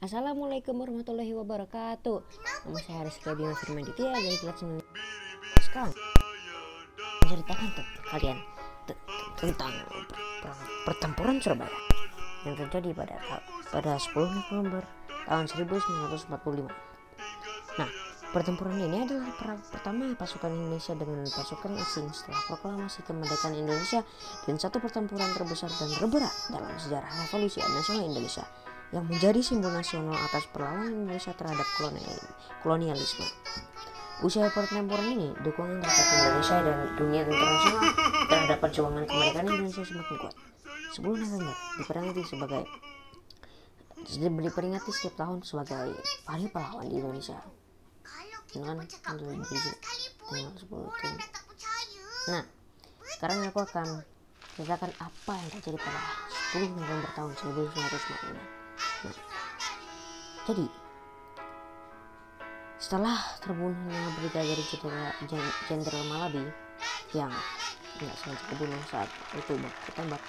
Assalamualaikum warahmatullahi wabarakatuh. Nama saya Haris Bima Firman Ditya dari kelas 9 Sekarang Menceritakan tentang kalian Tentang pertempuran Surabaya Yang terjadi pada pada 10 November tahun 1945 Nah Pertempuran ini adalah perang pertama pasukan Indonesia dengan pasukan asing setelah proklamasi kemerdekaan Indonesia dan satu pertempuran terbesar dan terberat dalam sejarah revolusi nasional Indonesia yang menjadi simbol nasional atas perlawanan Indonesia terhadap kolonialisme. Usai pertempuran ini, dukungan terhadap Indonesia dan dunia internasional terhadap perjuangan kemerdekaan Indonesia semakin kuat. 10 November diperingati sebagai diperingati setiap tahun sebagai hari pahlawan di Indonesia dengan tanggal 10 itu nah sekarang aku akan ceritakan apa yang terjadi pada 10 November tahun 1945 nah jadi setelah terbunuhnya Brigadir Jenderal Malabi yang nggak sengaja kebunuh saat itu baku tembak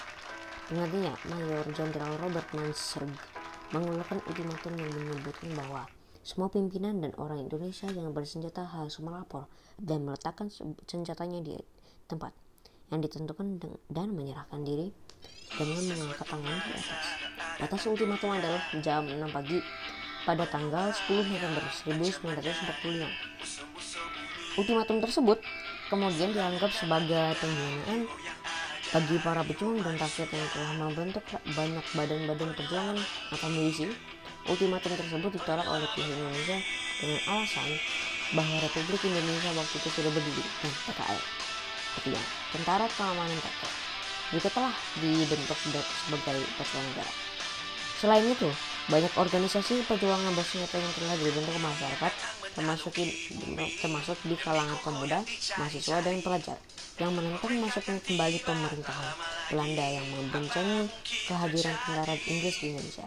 Mayor Jenderal Robert Manserg mengeluarkan ultimatum yang menyebutkan bahwa semua pimpinan dan orang Indonesia yang bersenjata harus melapor dan meletakkan senjatanya di tempat yang ditentukan dan menyerahkan diri dengan mengangkat tangan di atas. Batas ultimatum adalah jam 6 pagi pada tanggal 10 November 1945. Ultimatum tersebut kemudian dianggap sebagai penghinaan bagi para pejuang dan rakyat yang telah membentuk banyak badan-badan perjuangan atau milisi Ultimatum tersebut ditolak oleh pihak Indonesia dengan alasan bahwa Republik Indonesia waktu itu sudah berdiri dan PKI. Artinya, Tentara Keamanan Rakyat juga telah dibentuk sebagai negara. Selain itu, banyak organisasi perjuangan bersenjata yang telah dibentuk masyarakat termasuk di, termasuk di kalangan pemuda, mahasiswa, dan pelajar yang menentang masuknya kembali pemerintahan Belanda yang membencangi kehadiran tentara Inggris di Indonesia.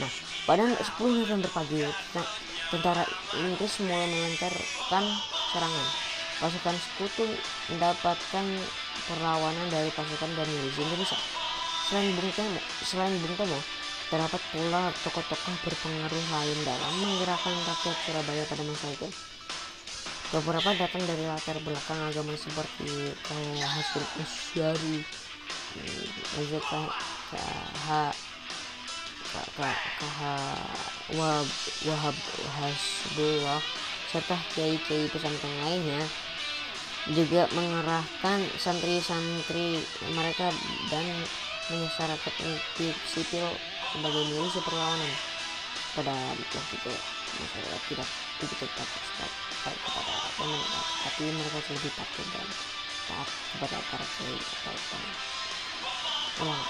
Nah, pada 10 November pagi, tentara Inggris mulai melancarkan serangan. Pasukan sekutu mendapatkan perlawanan dari pasukan dan milisi Indonesia. Selain Bung selain Bung terdapat pula tokoh-tokoh berpengaruh lain dalam menggerakkan rakyat Surabaya pada masa itu. Beberapa datang dari latar belakang agama seperti kayak Hasan Asyari, Azekah, KH Wahab, Hasbullah serta kiai-kiai pesantren lainnya juga mengerahkan santri-santri mereka dan menyasarkan sipil sebagai milisi perlawanan. Pada waktu itu masyarakat tidak begitu takut kepada pemerintah tapi mereka lebih takut dan taat kepada para kiai atau ulama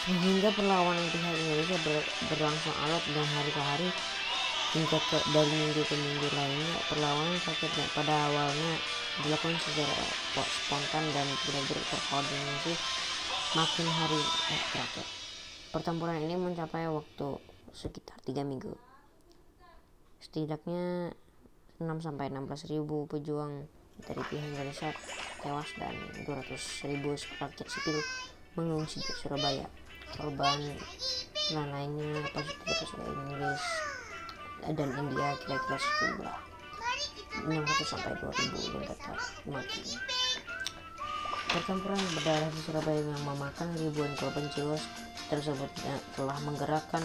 sehingga perlawanan pihak Indonesia ber, berlangsung alot dan hari ke hari hingga ke, dari minggu ke minggu lainnya perlawanan rakyat pada awalnya dilakukan secara spontan dan tidak terkoordinasi makin hari eh, terakhir pertempuran ini mencapai waktu sekitar tiga minggu. Setidaknya 6 sampai 16 ribu pejuang dari pihak Indonesia tewas dan 200 ribu rakyat sipil mengungsi ke Surabaya. Korban dan lainnya positif pasukan Inggris dan India kira-kira sejumlah 600 sampai 2000 yang mati pertempuran berdarah di Surabaya yang memakan ribuan korban jiwa tersebut telah menggerakkan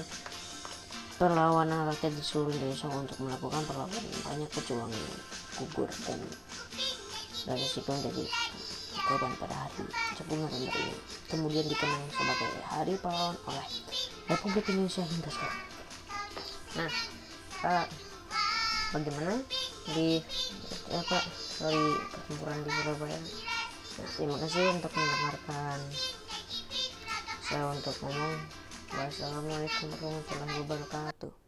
perlawanan rakyat di seluruh Indonesia untuk melakukan perlawanan banyak yang gugur dan dari situ menjadi korban pada hari 10 November ini kemudian dikenang sebagai Hari Pahlawan oleh Republik Indonesia hingga sekarang. Nah, uh, bagaimana di apa sorry pertempuran di Surabaya? Terima kasih untuk mendengarkan saya untuk ngomong. Wassalamualaikum warahmatullahi wabarakatuh.